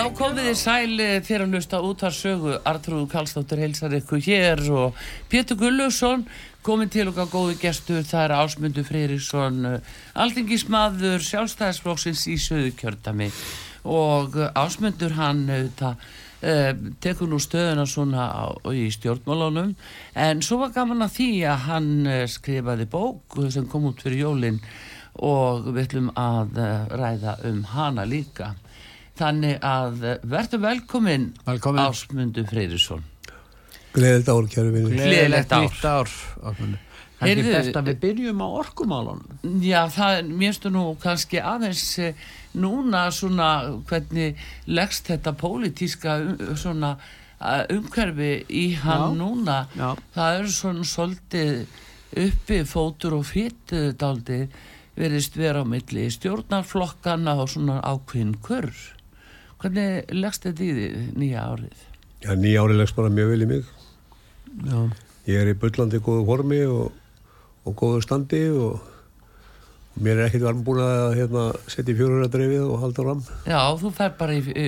Já, komið þið sæli þér að hlusta út af sögu Artrúð Kallstóttir heilsar ykkur hér og Pétur Gullusson komið til okkar góðu gestur. Það er Ásmundur Freyríksson aldingismadur sjálfstæðisflóksins í söðu kjördami og Ásmundur hann það Uh, tekur nú stöðuna svona á, í stjórnmálunum. En svo var gaman að því að hann skrifaði bók sem kom út fyrir jólinn og við ætlum að ræða um hana líka þannig að verður velkomin Velkomin. Ásmundur Freyrisson Gleðilegt ár, kæru vinni. Gleðilegt ár. ár. Það er best að við byrjum á orkumálunum Já, það mérstu nú kannski aðeins eh, núna svona hvernig leggst þetta pólitíska um, svona eh, umhverfi í hann Já. núna Já. það er svona svolítið uppi fótur og fytu daldi verðist vera á milli stjórnarflokkana og svona ákveðin kurr hvernig leggst þetta í því nýja árið? Já, nýja ári leggst bara mjög vel í mig. Já. Ég er í bullandi góðu formi og, og góðu standi og, og mér er ekkert varm búin að hérna, setja í fjórhjóladreifið og halda fram. Já, þú fær bara í Já,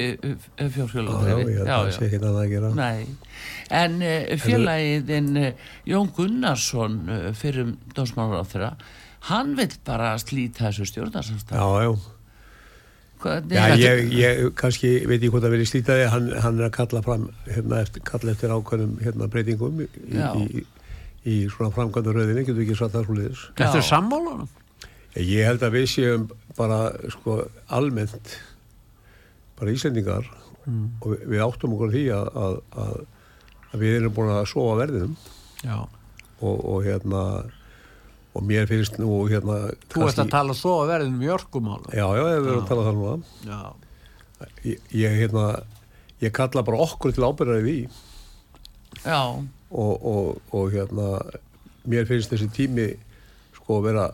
já, held að það sé ekkert annað að gera. Nei, en uh, félagiðin uh, Jón Gunnarsson fyrir dómsmálar á þeirra hann vill bara slíta þessu stjórnarsamstæð Já, já. Já, ég, ég kannski veit ég hvort að verið slítaði, hann, hann er að kalla fram, hérna, eftir, kalla eftir ákveðnum hérna, breytingum í, í, í svona framkvæmdu röðinni, getur ekki satt það svo liðis. Þetta er Já. sammálunum Ég held að við séum bara sko almennt bara Íslendingar og við, við áttum okkur því að, að, að, að við erum búin að sofa verðinum Já. og, og hérna og mér finnst nú hérna Þú ert að tala svo að verðinum í orkumálum. Já, já, við erum að tala þannig um Já. það ég, ég hérna ég kalla bara okkur til ábyrðari því. Já, og, og, og hérna mér finnst þessi tími sko að vera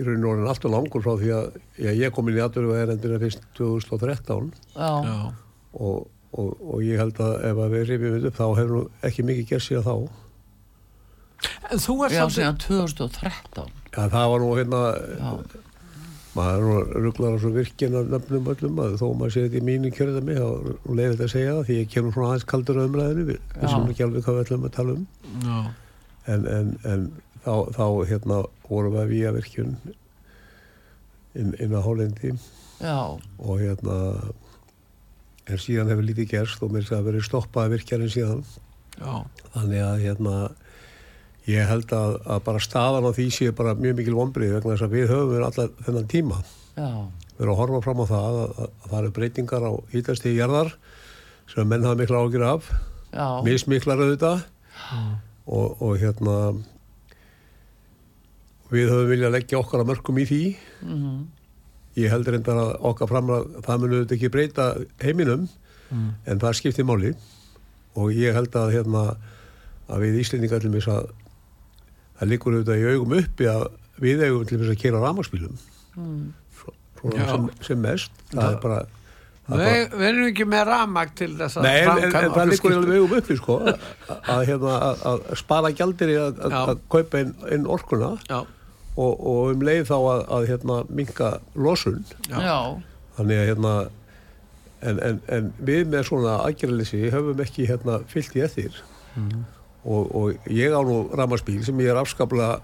í rauninu orðin alltaf langur frá því að já, ég kom inn í aðdöru og er endur fyrst 2013 já, Já. og, og, og ég held að ef að við rifjum þetta upp þá hefur nú ekki mikið gert síðan þá En þú já, svolítið síðan 2013 Já, það var nú hérna Já, maður er rugglar á svo virkin af nöfnum öllum að þó maður sé þetta í mínu kjörðami þá er leiðilegt að segja það því ég kemur svona aðeins kaldur á umræðinu við vissum ekki alveg hvað við ætlum að tala um. En, en, en þá, þá hérna vorum við að výja virkjun inn, inn á Hálendi. Og hérna en síðan hefur lítið gerst og mér sé að verið stoppað virkjarinn síðan. Já. þannig að hérna ég held að, að bara staðan á því sé bara mjög mikil vonbrið vegna þess að við höfum verið allar þennan tíma. Já, við erum að horfa fram á það að, að, að það eru breytingar á hýtastíði jarðar sem menn hafa mikla ágjur af. Mismiklar auðvitað. Og, og hérna við höfum viljað leggja okkar að mörgum í því. Mhm, ég held reyndar að okkar framlega það munu auðvitað ekki breyta heiminum Mm. en það skiptir máli. Og ég held að hérna að við Íslendingar til þess að það liggur auðvitað í augum uppi að við eigum til þess að kera rámaspílum mm, sem, sem mest það bara, það er bara Við við erum ekki með ramag til þess að Nei, en, það orkuskipti. alveg augum uppi sko, að, að, hérna, að, að spara gjaldir í að, að, Já. að kaupa inn, inn orkuna Já. og, og um leið þá að, að hérna, minka losun þannig að hérna en, en, en við með svona aðgerðleysi höfum ekki hérna fyllt í eftir Mhm. Og, og ég á nú ramaspíl sem ég er afskaplega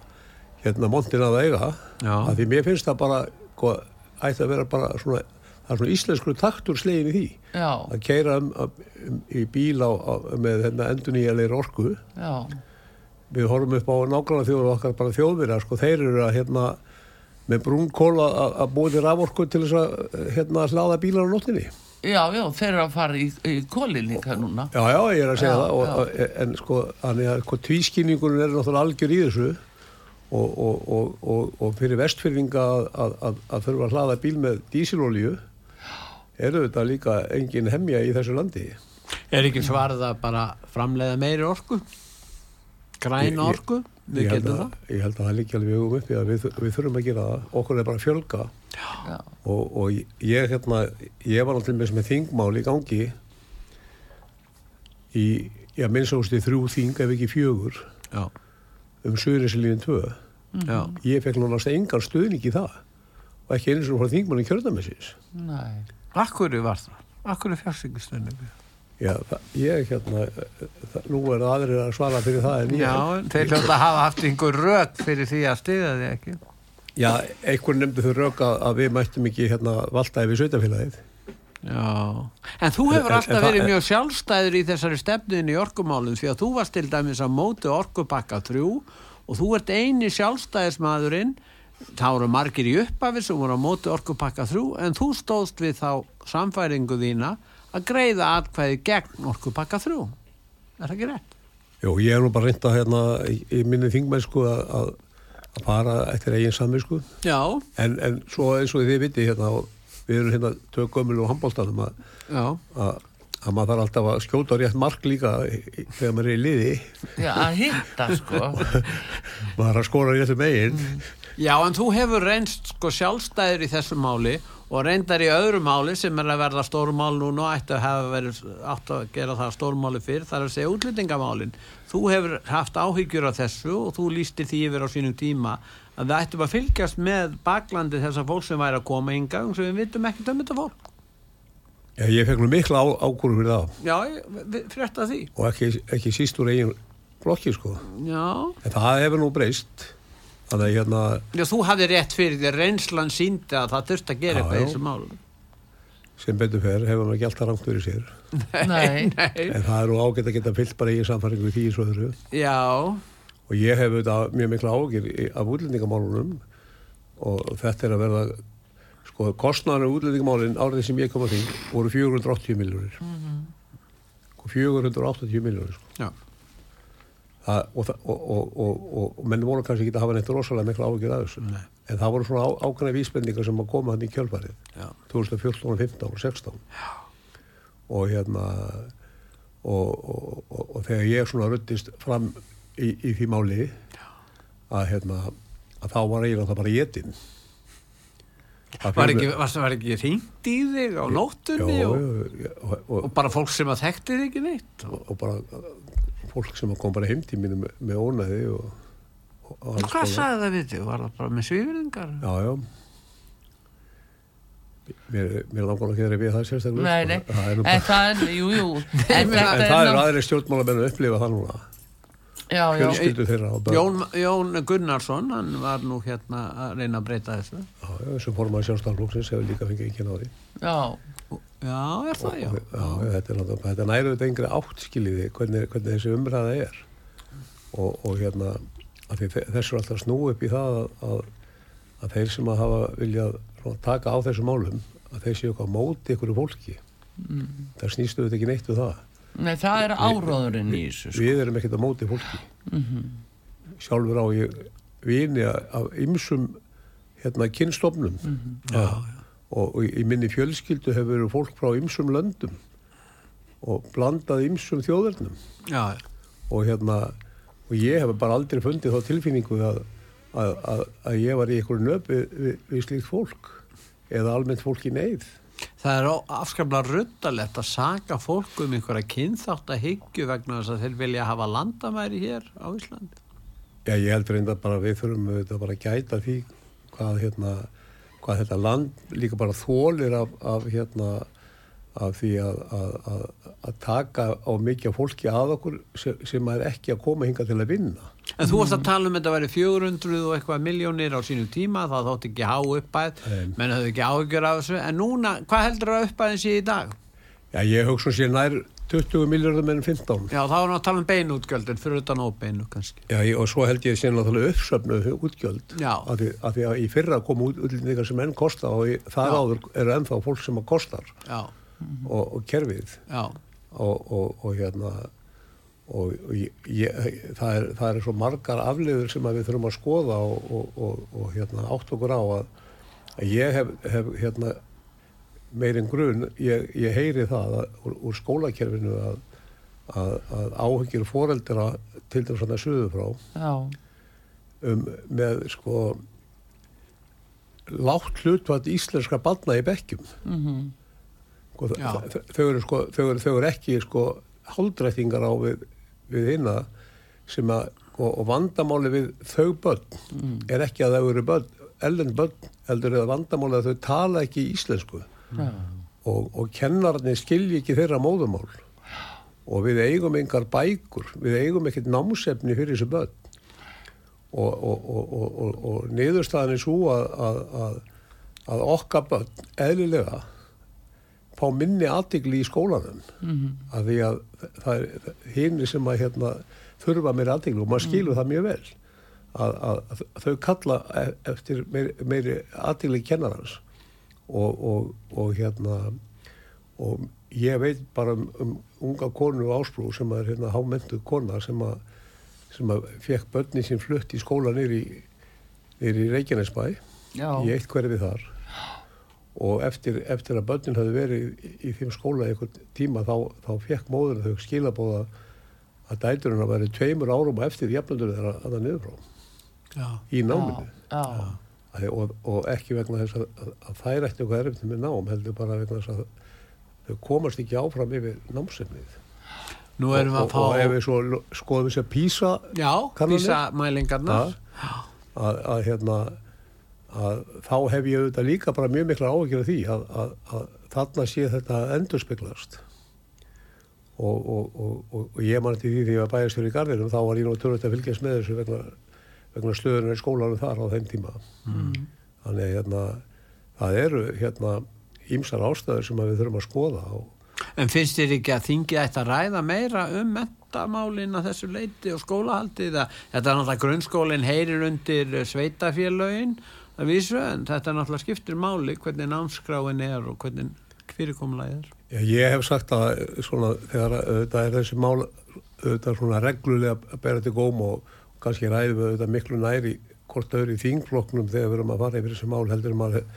hérna montin að eiga. Já. að því mér finnst það bara sko, ætti að vera bara svona það er svona íslensku taktur slegin í því. Já, að keira um, um, í bíl á, á, með hérna, enduníjarleir orku. Já, við horfum upp á nágranna þjóður okkar bara þjóðverja sko, þeir eru að hérna með brúnkól að, að búið til raforku til þess að hérna hlaða bílar á nóttinni já, já, þeir eru að fara í, í kólin líka núna. Já, já, ég er að segja Já, það og, en sko, þannig að sko, tvískinningunum er náttúrulega algjör í þessu og, og, og, og, og fyrir vestfyrringa að, að, að, að þurfa að hlaða bíl með dísilolíu eru þetta líka engin hemja í þessu landi Er ekki svarið að bara framleiða meiri orku? Græn Ég- ég- orku? Við ég held, getum að, það? ég held að það líka alveg hugum upp í að við, við þurfum að gera það okkur er bara að fjölga og, og ég hérna ég var náttúrulega með þingmál í gangi í, já, minnsástu þrjú þing ef ekki fjögur Já. um Suðurinsliðin 2 Já. ég fekk náttúrulega engan stuðning í það og ekki eins og frá þingmanni kjörðamessins nei. Akkur var það? Akkur er fjársýkistöndingu? Já, ég hérna nú er það aðrir að svara fyrir það en ég Já, þeir hljóta að hafa haft einhver rök fyrir því að stiða því ekki. já, einhvern nefndi þau rauk að, að við mættum ekki hérna valda yfir sveitafélagið Já, en þú hefur En- en alltaf það- verið mjög sjálfstæður í þessari stefnuðin í orkumálum því að þú varst til dæmis að móti orkupakka þrjú og þú ert eini sjálfstæðismadurinn þá eru margir í upphafi sem voru að móti orkupakka þrjú en þú stóðst við þá samfæringu þína að greiða atkvæði gegn orkupakka þrjú. Er það ekki rétt? Jó, ég er nú bara reynda hérna í, í minni þingmennsku að, að, að fara eftir eigin samvinsku Já, en, en svo eins og þið viti hérna og við erum hérna tök gömul og handbóltanum að, já, að, að maður þarf alltaf að skjóta rétt mark líka þegar maður er í liði. Já, að hitta, sko. maður er að skora réttu megin. Já, en þú hefur reynst sko sjálfstæður í þessu máli og reyndar í öðru máli sem er að verða stórmál núna og ætti að hafa verið átt að gera það stórmáli fyrr, það er að segja útlendingamálin. Þú hefur haft áhyggjur af þessu og þú lístir því yfir á sínum tíma að við ættum að fylgjast með baklandi þessar fólk sem væri að koma yngang sem við vitum ekki um þetta fólk. Já, ég fekk nú mikla á, ákvörðu fyrir það Já, við frétta því. og ekki, ekki síst úr eigin blokki sko Já, en það hefur nú breyst þannig að hérna Já þú hafði rétt fyrir því að reynslan síndi að það þurfti að gera eitthvað í þessu málum. sem betur fer hefur maður gælt það rangt fyrir sér Nei, Nei. en það er nú ágætt að geta fyllt bara eigin samfæringu í því svo öðru Já, og ég hef auðvitað mjög mikla ágjur af útlendingamálunum og þetta er að verða sko, kostnæðan af útlendingamálin árið sem ég kom að því voru 480 miljónir Mhm. 480 miljónir sko. já, og, og, og, og, og, og menn voru kannski ekki að hafa neitt rosalega mikla ágjur af þessu Nei. en það voru svona á, ákveðna vísbendingar sem að koma hann í kjölfarið já. 2014, og 15 og 16 Já. og hérna og, og, og, og þegar ég svona ruttist fram í, í því máli að hérna að þá var eiginlega það bara jetin Var ekki, var, ekki hringt í þig á nóttunni og, og, og, og bara fólk sem að þekkti þig ekki neitt og, bara fólk sem kom bara heim til mínu með, með ónæði og, og, Hvað konar. sagði það við þig? Var það bara með svífringar? Já, já Mér, mér langar ekki að við það sérstaklega nei, sko. nei. Það er bara, það er, jú, jú. En en það er ná- aðri stjórnmálamenn að upplifa það núna Já, já. Jón, Jón Gunnarsson, hann var nú hérna að reyna að breyta þessu Já, já, sem formaði sjálfstæðarflóksins hefur líka fengið ekki náði. Já, Já, er það, já Já, já, þetta er náttúrulega, þetta næru þetta yngri áttskiliði hvernig, hvernig þessi umræða er. Og, og hérna, að því þe- þessu er alltaf snú upp í það að, að, að þeir sem að hafa viljað taka á þessu málum, að þeir séu eitthvað móti ykkur fólki. Mm. Það snýstu þetta ekki neitt við það. nei, það er áróðurinn í þessu, sko. Við erum ekkert á móti fólki. Sjálfur á ég vini af ymsum hérna, kynstofnum. Já, og, og í minni fjölskyldu hefur verið fólk frá ymsum löndum og blandað ymsum þjóðverðnum og hérna og ég hef bara aldrei fundið þá tilfinningu að, að, að, að ég var í einhverju nöp við, við, við slíkt fólk eða almennt fólk í neyð. Það er afskaplega ruddalegt að saka fólk um einhverja kynþátt að hyggju vegna þess að þeir vilja hafa landamæri hér á Íslandi. Já, ég held reynda bara að við þurfum þetta bara að gæta því hvað hérna hvað þetta land líka bara þólir af, af hérna af því að, að, að, taka á mikið fólki að okkur sem, sem er ekki að koma hinga til að vinna. En þú varst að tala um þetta að vera 400 og eitthvað miljónir á sínu tíma, það þótt ekki há uppæð, Nei. menn höfðu ekki áhyggjur af þessu, en núna, hvað heldur að uppæðin sé í dag? Já, ég hugsa sér nær 20 miljardum en 15. Já, þá erum við að tala um beinútgjöldin, fyrir utan óbeinu kannski. Já, og svo held ég sér náttúrulega uppsöfnuð útgjöld. Já. Af því, af því að í fyrra komu út, útlendingar sem enn kosta og í, þar Já. áður eru ennþá fólk sem að kostar Já, og, og kerfið já, og, og, og hérna og, ég, ég, það, er, það er svo margar afliður sem að við þurfum að skoða og, og, og, og hérna átt okkur á að, að ég hef, hef hérna meirinn grun, ég, ég heyri það að, úr, úr skólakerfinu að, að, að áhengir foreldra til dæmis svona suðu frá um, með sko látt hlutvall íslenska barna í bekkjum. Mhm, sko, Já. þau, eru, sko, þau, eru, þau eru ekki sko hálfdrættingar á við, við hinna sem að og, og vandamáli við þau börn er ekki að þau eru börn ellend börn, heldur að vandamáli að þau tala ekki íslensku og, og kennararnir skilji ekki þeirra móðumál og við eigum engar bækur, við eigum ekkert námsefni fyrir þessu börn. Og, og, og, og, og, og niðurstaðan er svo að, að, að, að okkar börn eðlilega fá minni aðtigli í skólanum. Að því að það er hinn sem að hérna, þurfa meiri aðtigli og maður skilur það mjög vel að, að, þau kalla e- eftir meiri, meiri aðtigli kennarans og, og, og hérna og ég veit bara um, um unga konu ásprú sem er hérna hámentuð kona sem að sem að fekk börni sín flutt í skóla nýri í Reykjanesbæ já, í eitt hverfi þar. Og eftir, eftir að börnin hafði verið í, í þeim skóla einhvern tíma þá, þá fekk móður þau skilabóða að dæturinn að verið tveimur árum á eftir jafnöldur þeirra að það niður frá. Já, í náminu. Já, Æ, og, og ekki vegna þess að, að, að þær ætti eitthvað erfitt með nám heldur bara vegna þess að þau komast ekki áfram yfir námsefnið. Nú og, erum við og, að fá, og ef við svo skoðum þess að písa já, vísa mælingarnar, að, að hérna að þá hef ég auðvitað líka bara mjög mikla áhyggjur af því að, að, að þarna sé þetta endurspeglast og, og, og, og, og ég mann til því því að var bæjastjóri í Garðinum þá var ég nú törnult að fylgjast með þessu vegna, vegna stöðunar í skólanum þar á þeim tíma. Þannig hérna það eru hérna ímsar ástæður sem við þurfum að skoða en finnst þér ekki að þingið ætti að ræða meira um mentamálin að þessu leiti og skólahaldið? Að þetta er náttúrulega grunnskólinn heyrir undir sveitafélögin að vísu en þetta er náttúrulega skiptir máli hvernig námskráin er og hvernig fyrirkomulagið er. Já, ég hef sagt að svona, þegar auðvitað er þessi mál auðvitað svona reglulega að bera til góm og kannski ræðum við auðvitað miklu næri hvort öðru í þingflokknum þegar við erum að fara yfir þessi mál heldur maður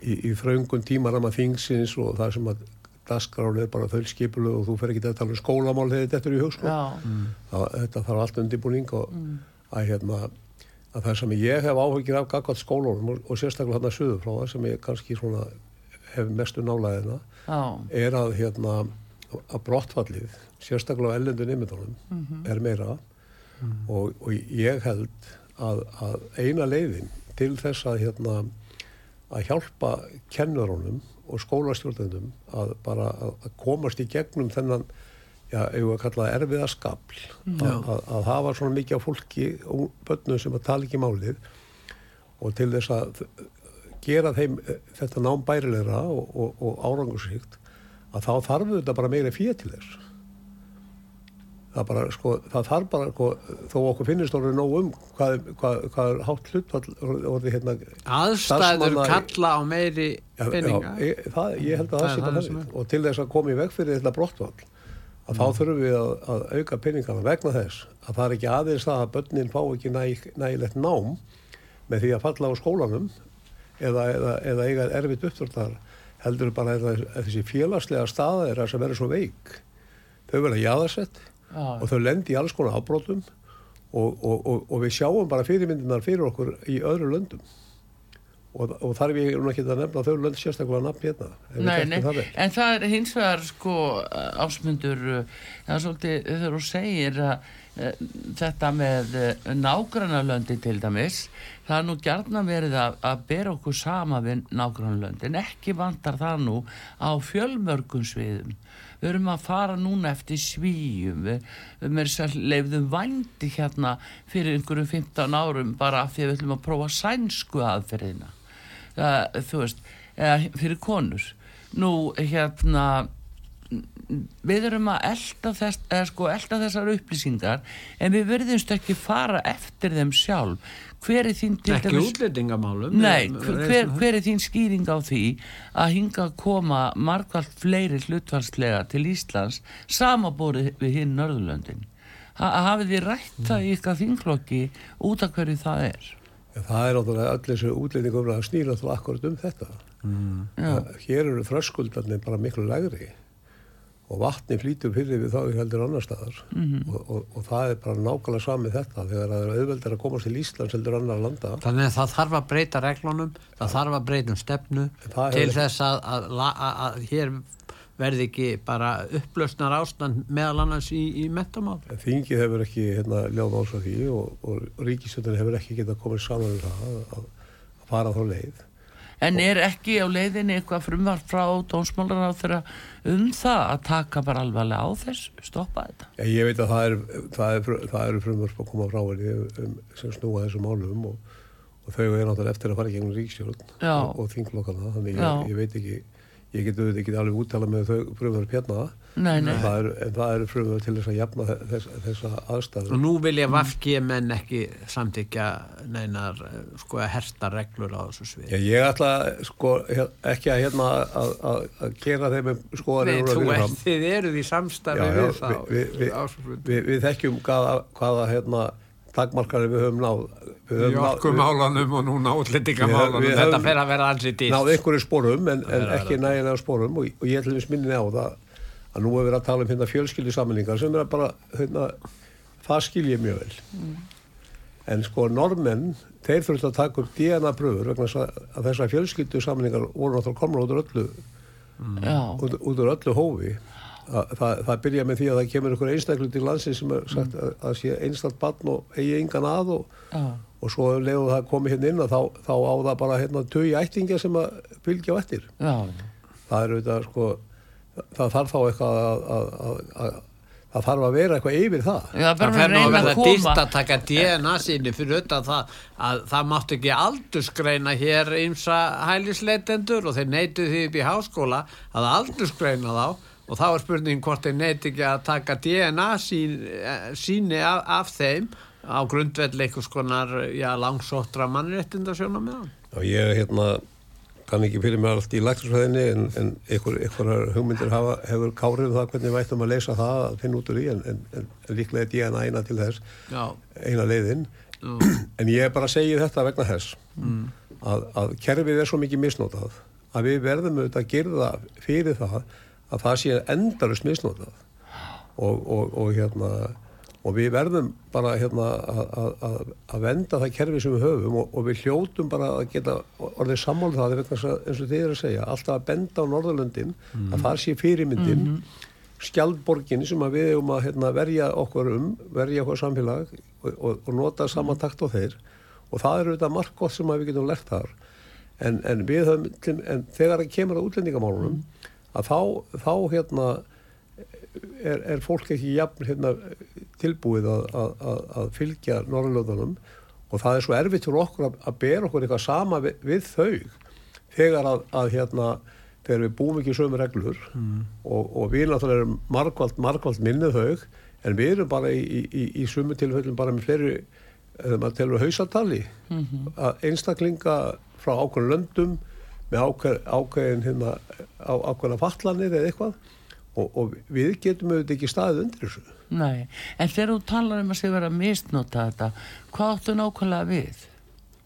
í, í þraungun tímarama þingsins og það sem að dasgráli er bara þau skipulu og þú fer ekki að tala um skólamál þegar þetta er í hugskó það, þetta þarf allt undirbúning og að hérna að það sem ég hef áhugir af gagvart skólunum og, og sérstaklega hann að suðu frá það sem ég kannski svona hef mestu nálaðina já, er að hérna að brottfallið, sérstaklega á ellendu nefndunum er meira og, og ég held að, að eina leiðin til þess að hérna að hjálpa kennurunum og skólastjórnendum að bara að, komast í gegnum þennan já, ef við að kalla það erfiða skapl að, að, að hafa svona mikið fólki og börnum sem að tala ekki málið og til þess að gera þeim eh, þetta nám bærilegra og, og, og árangursíkt að þá þarf þetta bara meira fyrir til þess það bara sko það þarf bara sko, þó okkur finnist orðið nóg um hvað, hvað, hvað er hátt hlutfall orðið hérna aðstæður kalla á meiri peninga já, ég, það, ég held að Það það sé það og til þess að koma í veg fyrir þetta brottvall að þá þurfum við að, að auka peningana vegna þess að það er ekki aðeins það að börnin fá ekki næ, nægilegt nám með því að falla á skólanum eða, eða, eða eiga erfitt uppdráttar heldur bara að að þessi félagslega staða er að sem verður svo veik þau verða jáðarsett já, og þau lendi í alls konar afbrotum og, og, og, og við sjáum bara fyrirmyndinar fyrir okkur í öðru löndum. Og, og þarf ég nú ekki að nefna þau lönd sérstaklega nafn hérna við Nei, nei, það en það er hins vegar sko ásmundur það er svolítið þegar þú segir að uh, þetta með uh, nágrannarlöndi til dæmis það er nú gjarnan verið að, að bera okkur sama við nágrannarlöndin ekki vantar það nú á fjölmörgum sviðum við erum að fara núna eftir svíjum við, við þess að leifðum vændi hérna fyrir einhverjum 15 árum bara af því að við ætlum að prófa sænsku aðferðina. Það, þú veist, fyrir konur. Nú hérna við erum að elda, þess, sko, elda þessar upplýsingar en við verðumst ekki fara eftir þeim sjálf hver er þín til ekki útlendingamálum Nei, hver, hver, er þín skýring á því að hinga að koma margvalt fleiri hlutvalslega til Íslands samaborið við hinn Norðurlöndin? Ha, hafið þið rætt það í ykkar þinglokki út af hverju það er? Það er náttúrulega öll þessu útlendingum að snýra þá akkurat um þetta. Já, Að Hér eru þröskuldarnir bara miklu lægri og vatni flýtur fyrir við þá heldur annar staðar Mhm. og, og, og það er bara nákvæmlega samið þetta þegar það er auðveldir að komast til Íslands heldur annar landa. Þannig að það þarf að breyta reglunum, það þarf að breyta um stefnu til hefur- þess að, að, að, að hér verði ekki bara upplausnar ástand meðal annars í, í mentamál. En Þingið hefur ekki hérna, ljáð ása því og, og ríkistöndin hefur ekki getað komið saman um það að, að, að fara þá leið. En er ekki á leiðinni eitthvað frumvart frá dónsmálar á þeirra um það að taka bara alvarlega á þess, stoppa þetta? Já, ég veit að það er, það er, fr- það eru frumvörp að koma frá henni um, sem snúa þessu málum og, og þau er náttúrulega eftir að fara í gegnum ríkstjórn Já. og, og þinglokkana, þannig ég, ég veit ekki, ég get auðvitað ekki alveg úttala með þau frumvörp hérna, Nei, nei. en það eru, en eru frumvörp til þess að jafna þe- þess, þessa Og aðstæður. nú vilja vafki menn ekki samtíkja neinar sko að herta reglur á þessu svið. Já, ég ætla sko, ekki að hérna að, að, að gera þeim með skoðanir Nei, úr að þú fyrirfram. ert, þið eruð í já, við þá. við, við, við, við þekkjum hvaða, hvaða hérna, takmarkari við höfum náð. Við höfum Í orkumálanum og núna útlendingamálunum. Við- við Þetta fer að vera ansið dýrt. náð einhverju sporum en, en er að ekki nægilega sporum og, og ég til þess minni á það að nú er verið að tala um hérna fjölskyldi sammenningar sem er bara, hérna, það skil ég mjög vel. En sko normenn þeir þurft að taka upp DNA pröfur vegna að, að þessar fjölskyldu sammenningar voru náttúrulega komna út úr öllu Já, út, út úr öllu hófi. Að, það, það byrja með því að það kemur einhver einstaklega til landsins sem er sagt að, að sé einstaklega barn og eigi engan að og já, og svo leiðu það komið hérna inn að þá, þá á það bara hérna tögi ættingja sem að fylgja á eftir. Já, það er auðvitað sko það þarf þá eitthvað að, að, að, að það þarf að vera eitthvað yfir það. Já, Það fer nú að reyna verða að dýrt koma að taka DNA síni fyrir utan það að það mátt ekki aldursgreina hér ymsa hælisleitendur og þeir neytu því upp í háskóla að aldursgreina þá. Og þá er spurning hvort þeir neyti ekki að taka DNA sín, eh, síni af, af þeim á grundvelli einhvers konar já, langsóttra hann. og ég hérna kann ekki fyrir mig allt í læknarsfæðinni en, en einhver, einhverjar hugmyndir hafa, hefur kárið um það hvernig vættum að leysa það að finna út úr í en, en, en, líklega er DNA eina til þess Já, eina leiðin. En ég bara segi þetta vegna þess að, að kerfið er svo mikið misnotað að við verðum auðvitað að gerða fyrir það að það sé endalust misnotað. Og, og, og hérna og við verðum bara hérna að, að, að, að venda það kerfi sem við höfum og, og við hljótum bara að geta orðið sammála það vegna þess að, eins og þið er að segja alltaf að benda á Norðurlöndin að það sé fyrirmyndin skjaldborgin sem við hefum að hérna, verja okkur um, verja okkur samfélag og, og, og nota sama takt á þeir. Og það er auðvitað margt gott sem við getum lært þar. En, en höfum, en þegar það kemur að útlendingamálunum að þá, þá hérna er, er fólk ekki jafn hérna, tilbúið að, að, að, að fylgja Norrlöðunum og það er svo erfitt fyrir okkur að, að bera okkur eitthvað sama við, við þau þegar að, að hérna þegar við búum ekki sömu reglur. Og, og við náttúrulega erum margvald, margvald minnið þau en við erum bara í, í, í, í sumu tilfellum bara með fleiri þegar maður telur hausatali að einstaklinga frá ákveðin löndum með ákveð, ákveðin hérna, á, ákveðina fatlanir eða eitthvað og, og við getum auðvitað ekki staðið undir þessu. nei En þegar þú talar um að sé vera að misnota þetta hvað áttu nákvæmlega við?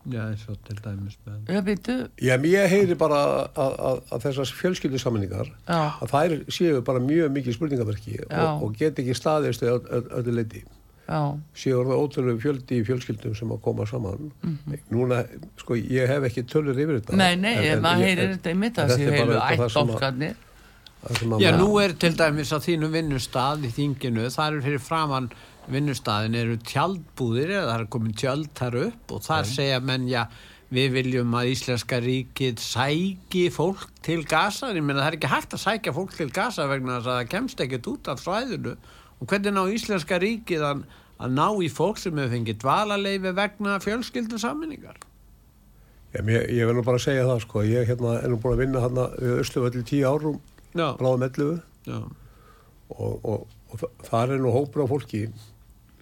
já, eins og til dæmis með Ég býtu, Já, mér heyri bara að, að, að þessar fjölskyldu sammenningar Já. að þær séu bara mjög mikið spurningaverki Já. og, og get ekki staðist öll, öll, öllu leiti Já, séu það ótrúlega fjöldi í fjölskyldum sem að koma saman Mhm. núna, sko, ég hef ekki tölur yfir þetta nei, nei, En- en maður ég- heyrir þetta í mitt að séu heilu bara það Já, nú er til dæmis á þínu vinnustað í þinginu, það eru fyrir framann vinnustaðin eru tjaldbúðir eða það er komin tjöld þar upp og þar segja menn, já, við viljum að Íslenska ríkið sæki fólk til Gaza, ég meina það er ekki hægt að sækja fólk til Gaza vegna þess að það kemst ekkert út af svæðinu. Og hvernig ná Íslenska ríkið að, að ná í fólk sem hefur fengið dvalaleifi vegna fjölskyldu sammenningar Já, mér, ég vil nú bara segja það sko, ég hérna, er nú búin að vinna hérna við Ösluvöll í tíu árum, bráðum 11 já, og, og, og þa- þar er nú hópur af fólki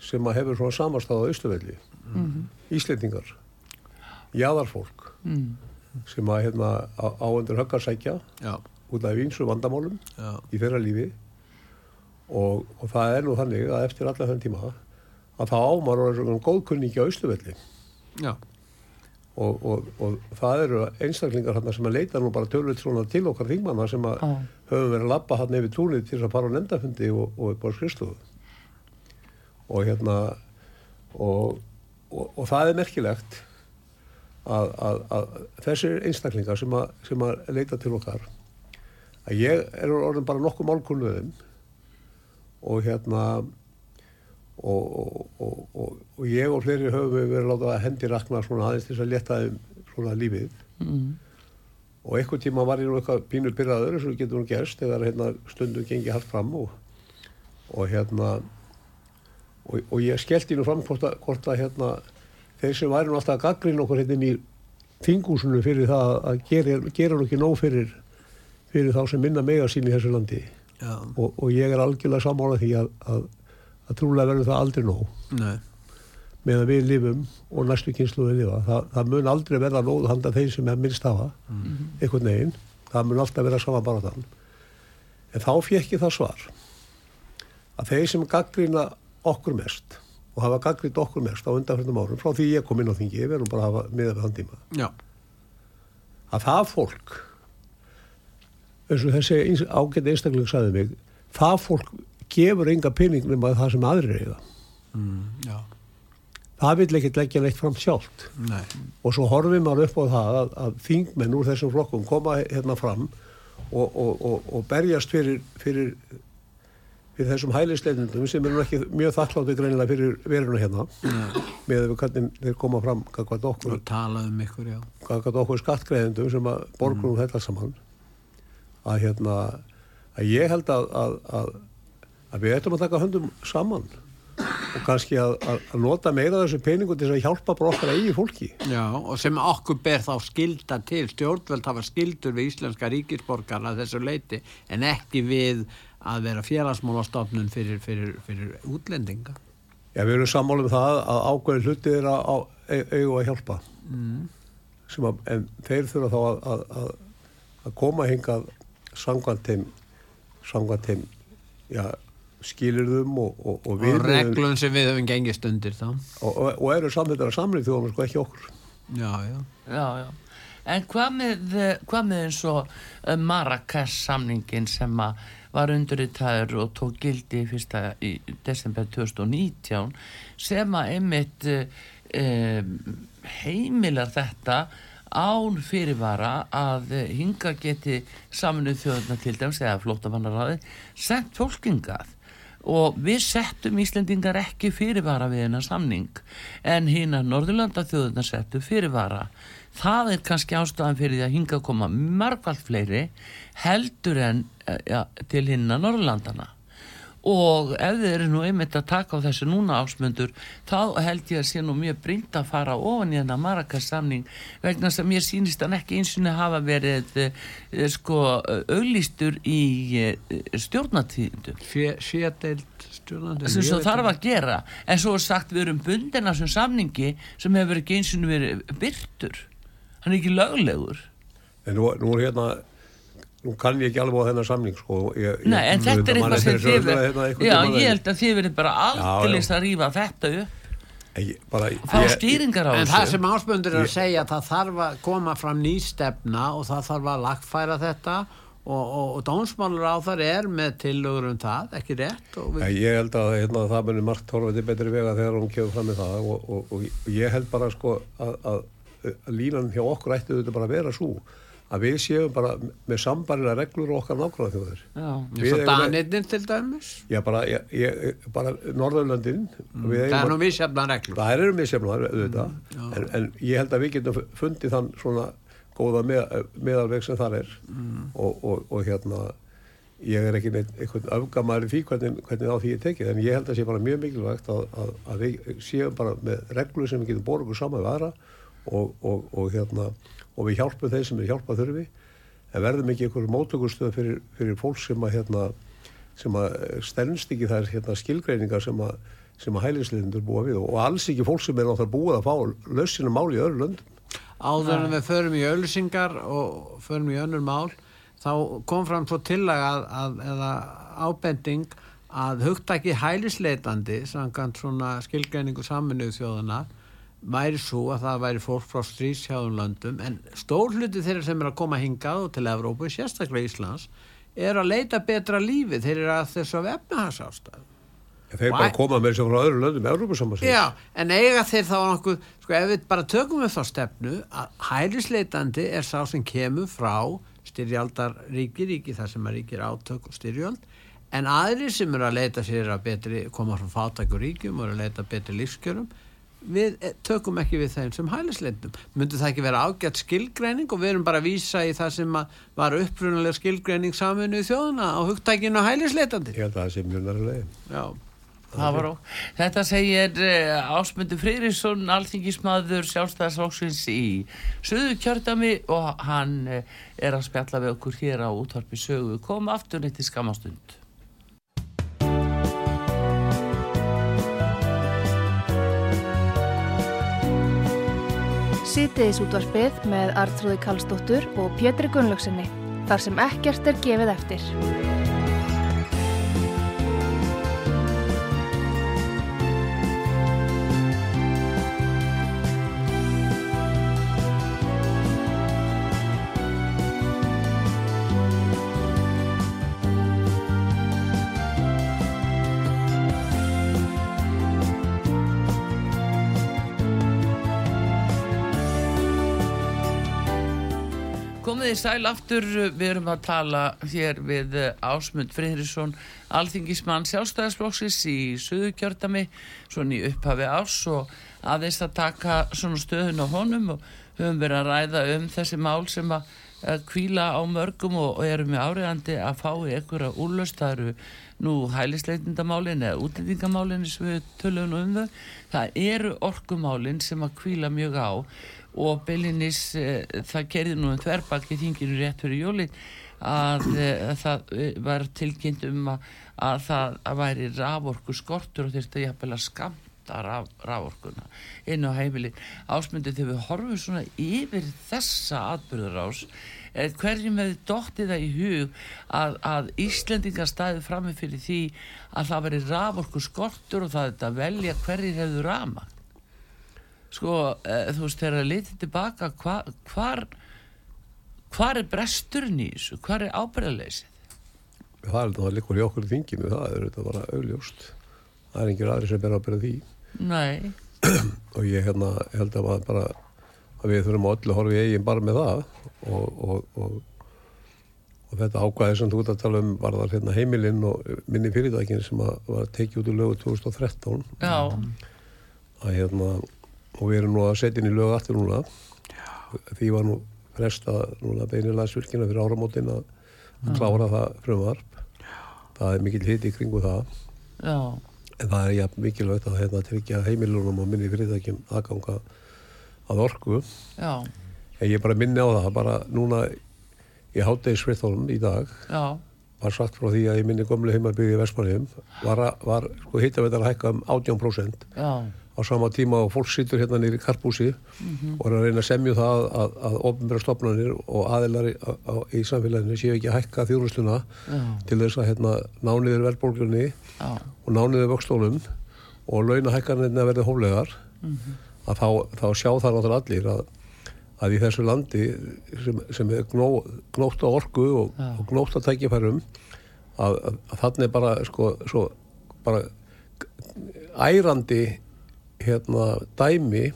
sem að hefur svona samastáð á Ösluvölli, Íslendingar, jaðarfólk. Mm. sem að hérna á, á undir höggarsækja já, út af vínsum vandamálum já, í þeirra lífi. Og, og það er nú þannig að eftir alla þenn tíma að það ámar og er svona góðkunningi á Ösluvölli já, og, og, og það eru einstaklingar hérna sem að leita nú bara tölvöld svona til okkar þingmanna sem að Já. höfum verið að lappa hérna yfir túnið til þess að fara á nefndafundi og, og upp á skristofu og hérna og, og, og það er merkilegt að, að, að þessir einstaklingar sem að, sem að leita til okkar að ég er orðin bara nokkuð málkunnuðum og hérna og, og, og, og, og ég og fleiri höfum við verið látað að hendi rakna svona aðeins til þess að leta þeim svona lífið. Mm. og einhvern tíma var ég nú eitthvað pínur byrjaður eins og getur nú gerst þegar hérna, stundum gengi hart fram og, og hérna og, og ég skellti nú fram hvort að, hvort að hérna, þeir sem væri nú alltaf að gaggrina okkur hérna í þingúsinu fyrir það að gera, gera nú ekki nóg fyrir, fyrir þá sem minna mega sín í þessu landi. Og, og ég er algjörlega sammála því að, að, að trúlega verður það aldrei nóg nei, meðan við lifum og næstu kynsluði lifa. Það, það mun aldrei verða nóð handa þeir sem er minnst hafa, einhvern veginn. Það mun alltaf vera sama bara þann. En þá fekk ég það svar að þeir sem gaggrina okkur mest og hafa gaggrint okkur mest á undanfjörnum árum, frá því ég kom inn á þingi, við erum bara að hafa miða við þann tíma, já, að það fólk, eins og þessi ágæti einstakling sagði mig, það fólk gefur enga pening nema það sem aðrir eiga. mm, Það vil ekkert leggja neitt fram sjálft. nei, og svo horfið maður upp á það að, að þingmenn úr þessum flokkum koma hérna fram og, og, og, og berjast fyrir, fyrir, fyrir þessum hælisleitundum sem eru nú ekki mjög þakkláttu greinilega fyrir veruna hérna. Með við hvernig þeir koma fram okkur, og talað um ykkur, skattgreðendum sem að borgum mm. þetta saman. Að hérna að ég held að, að, að, að við ættum að taka höndum saman og kannski að, að, nota meira þessu peningu til að hjálpa bara okkar eigi fólki já, og sem okkur ber þá skilda til, stjórnveld hafa skildur við íslenska ríkisborgarna þessu leiti, en ekki við að vera félagsmálastofnun fyrir, fyrir, fyrir útlendinga. Já, við erum sammála um það að ákveðin hluti er að eigu að hjálpa. Mm. Að, en þeir þurfa þá að, að, að, að koma hingað samkvæmt þeim, já, skilirðum og, og, og Og reglum sem við höfum gengist undir þá. og, og, og eru samþettar að samlið þjóðum, sko ekki okkur. Já, já. Já, já. En hvað með, hvað með eins og uh, Marrakesh samningin sem að var unduritaður og tók gildi fyrsta í desember 2019 sem að einmitt um, heimilar þetta án fyrirvara að hinga geti saminuð þjóðuna til dæmis eða flóttamannaráði sent fólkingað og við settum Íslendingar ekki fyrirvara við hennar samning en hinn að Norðurlanda þjóðuna settu fyrirvara. Það er kannski ástæðan fyrir því að hinga að koma margvalt fleiri heldur en eh, ja, til hinn að Norðurlandana og ef þið eru nú einmitt að taka á þessu núna ásmundur þá held ég að sé nú mjög brínt að fara ofan í þennan Marrakesh samning vegna sem mér sýnist hann ekki eins og hafa verið e, sko auglýstur í e, stjórnatíðindu Sérdeild stjórnandi. sem svo þarf að gera. En svo er sagt við erum bundin af þessum samningi sem hefur ekki eins og verið byrtur hann er ekki löglegur. En nú, nú er hérna, nú kann ég ekki alveg á þennan samning, sko. Ég, ég, Nei, en þetta er eitthvað sem þessu þið einhvern Já, ég en- held að þið verið bara aldrei að rífa þetta upp. En ég- bara, fá stýringar á En það þessu sem áspöndur er að segja það þarf að koma fram ný stefna og það þarf að lagfæra þetta og, og, og dómsmálur á þar er með tillögur um það, ekki rétt? Við, ég held að hérna, það munir margt horfandi betri vega þegar hún kemur fram með það og, og, og, og ég held bara sko að, að, að línan hjá okkur ætti þetta bara að vera svo að við séum bara með sambarina reglur og okkar nákvæmlega þjóðir. Já, svo danirnir til dæmis? Já, bara, ég, ég, bara Norðurlöndin. Mm, það er nú misjafna reglur. Það eru misjafnar, auðvitað, en, en ég held að við getum fundið þann svona góða með, meðalveg sem þar er. Og, og, og hérna ég er ekki neitt einhvern öfgamæri því hvernig, hvernig á því ég tekið, en ég held að sé bara mjög mikilvægt að, að, að við séum bara með reglur sem við getum borðið okkur saman við aðra og, og, og hérna og við hjálpum þeir sem er hjálpað þurfi. En verðum ekki einhverjum mótökustöð fyrir, fyrir fólk sem að hérna sem að stennst ekki þær hérna, skilgreiningar sem að, sem að hælisleitindur búa við. Og alls ekki fólk sem er náttúrulega búið að fá lausinu máli í öðru löndum. áður en við förum í öllusingar og förum í önnur mál þá kom fram svo að, eða ábending að hugtaki hælisleitandi samkvæmt svona skilgreiningu saminuðu þjóðana væri svo að það væri fólk frá strísjáðum löndum en stór hluti þeirra sem er að koma hingað og til Evrópu, sérstaklega Íslands er að leita betra lífi. Þeir eru að þessu af efnahagsástæðu Þeir bara koma með sér frá öðru löndum, Európa-samansins. Já, en eiga þeir þá nokkuð, sko ef við bara tökum við þá stefnu að hælisleitandi er sá sem kemur frá styrjaldar ríki, ríki þar sem að ríkir átök og styrjöld, en aðrir sem eru að leita sér að betri, koma frá fátækur ríkjum og eru að leita betri lífskjörum, við eh, tökum ekki við þeim sem hælisleitum. Myndi það ekki vera ágætt skilgreining og við erum bara að vísa í það sem var upprunalega skilgreining saminu í þjóðuna á hugtækinu hælisleitandi. Ég held að það sé mjög var ó. Þetta segir uh, Ásmundur Freyrisson, alþingismadur sjálfstæðarsóksins í Suðu kjördami og hann uh, er að spjalla við okkur hér á útvarpi sögu. Kom aftur neitt í skamastund. Sýtiðis útvarpið með Artrúði Kallstóttur og Pétri Gunnlaugsinni. Þar sem ekkert er gefið eftir. Komið í sæl aftur, við erum að tala hér við eh, Ásmund Friðrisson, alþingismann sjálfstæðisflokksins í Suðukjördami, svona í upphafi ás og aðeins að taka svona stöðun á honum og höfum verið að ræða um þessi mál sem að kvíla á mörgum og, og erum við áriðandi að fá í einhverja eru nú hælisleitindamálin eða útlendingamálin sem við tölum um þau, það eru orkumálin sem að kvíla mjög á og Bellinis, e, það gerði nú um þverbakki þinginu rétt fyrir jóli að e, það e, var tilkynnt um að, að það að væri raforku skortur og þurfti að jafnvel að skamta raf, raforkuna inn á heimili ásmundi þegar við horfum svona yfir þessa atbyrðarás eh, hverjum hefði dottið það í hug að, að Íslendingar staði frammi fyrir því að það veri raforku skortur og það er að velja hverjir hefðu rama sko, e, þú veist, þegar að litið tilbaka hva, hvar hvar er bresturinn í þessu? Hvar er ábyrðarleysið Það er þetta líkur í okkur í þinginu, það er þetta bara auðljóst. Það er engir aðri sem ber að byrja því. Nei, og ég hérna held að maður bara að við þurfum að öllu horfa í eigin bara með það. Og, og, og, og þetta ákvæði sem þú ert að tala um var það hérna heimilinn og minni fyrirtækin sem að, var tekið út úr lögu 2013 já. Að hérna og við erum nú að setja inn í lögu aftur núna. Því var nú fresta núna beinilagsvirkina fyrir áramótin að að klára það frumvarp. Það er mikil hitt í kringu það. Já, en það er jafn mikilvægt að hérna tryggja heimilunum og minni fyrirtækjum aðganga að orku. Já, en ég bara minni á það bara núna í hátdegisfriðþólum í dag já. var sagt frá því að í minni gömlu heimarbyggi í Vestmannheim var, var sko hittavetar að hækka um 18% já, á sama tíma og fólk situr hérna nýri karpúsi og er að reyna að semju það að, að, að ofnbæra stopnarnir og aðilar í, á, í samfélaginu séu ekki að hækka þjónusluna já, til þess að hérna, nániður verðbólgunni já, og nániður vöxtólum og launahækkanirna verði hóflegar að þá, þá sjá það náttúrulega allir að, að í þessu landi sem, sem er gnó, gnótt á orku og, og gnótt á tækifærum að, að, að þannig bara sko, svo, bara ærandi hérna dæmi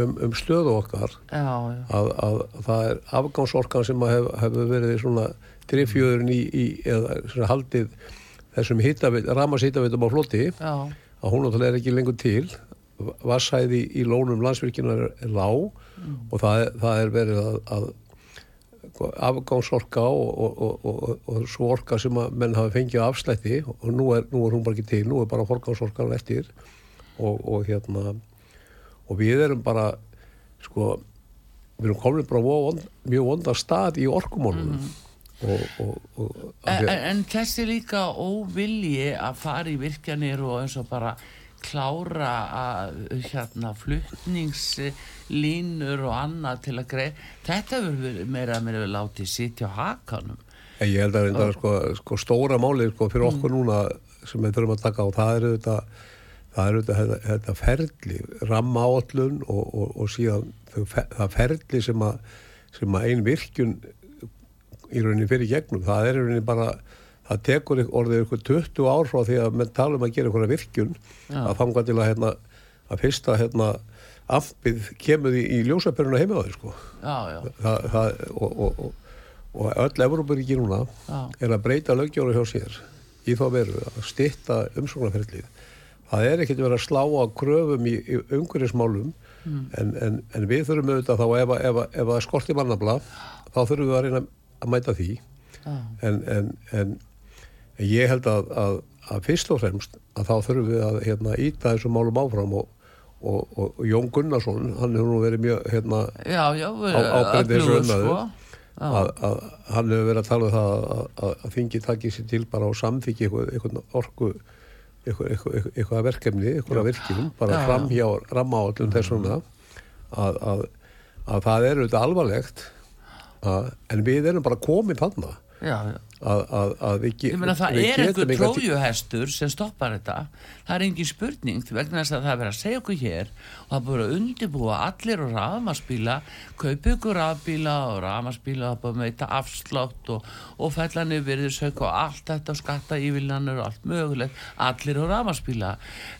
um, um stöðu okkar já, já, að, að, það er afgangsorkan sem að hef, hefur verið svona drifjöðurinn í, í eða svona haldið þessum ramashýtavitum á floti já, að hún náttúrulega er ekki lengur til. Vassæði í lónum landsvirkjunar er lág og það, það er verið að, að afgangsorka og, og, og, og, og svo orka sem að menn hafa fengið afslætti og nú er, nú er hún bara ekki til, nú er bara forgangsorkan eftir og, og hérna og við erum bara sko við erum komin bara vond, mjög vonda stað í orkumónunum og, og, og En, en, en þessi líka óvilji að fara í virkjanir og eins og bara klára að hérna fluttningslínur og annað til að greið þetta hefur verið meira að meira látið sitja á hakanum. En ég held að reynda sko, sko stóra málið sko fyrir okkur núna sem við þurfum að taka á það er þetta það er þetta, þetta, ferli ramma áallun og, og, og síðan það ferli sem að sem að ein virkjun í rauninni fyrir gegnum, það er í rauninni bara það tekur orðið ykkur 20 ár frá því að menn tala um að gera ykkur virkjun að fanga til að hérna að fyrsta hérna afbyð kemur í, í ljósapöruna heima á þau sko. Já, já, það, það, og, og, og, og öll Evrópuríki núna Já. er að breyta lögjóru hjá sér í þá veru að stitta umsóknarferðlið það er ekkert verið að slá á kröfum í, í umhverjismálum en, en, en við þurfum auðvitað þá ef, að- ef, að- ef það skorti mannabla þá þurfum við að reyna að mæta því já, en, en, en en ég held að, að, að fyrst og fremst að þá þurfum við að hérna, íta þessum málum áfram og, og, og, og Jón Gunnarsson, hann hefur nú verið mjög hérna, Á- ábyrgð þessu. Já. að, að hann hefur verið að tala um það að, að, að þingi takið sér til bara samþykja eitthvað, eitthvað orku eitthvað, verkefni, eitthvað virkjum bara Já. fram hjá rammaállum þessuna að, að, að það er auðvitað alvarlegt að, en við erum bara komin þarna. Já, já að, að, að við, meina það er einhver trójuhestur sem stoppar þetta. Það er engin spurning vegna þess að það er verið að segja okkur hér og það búið að undirbúa allir og rafmarsbíla kaupa ykkur rafbíla og rafmarsbíla og búið að meita afslátt og, og fella niður sög og allt þetta og skatta ívillanur og allt mögulegt. Allir og rafmarsbíla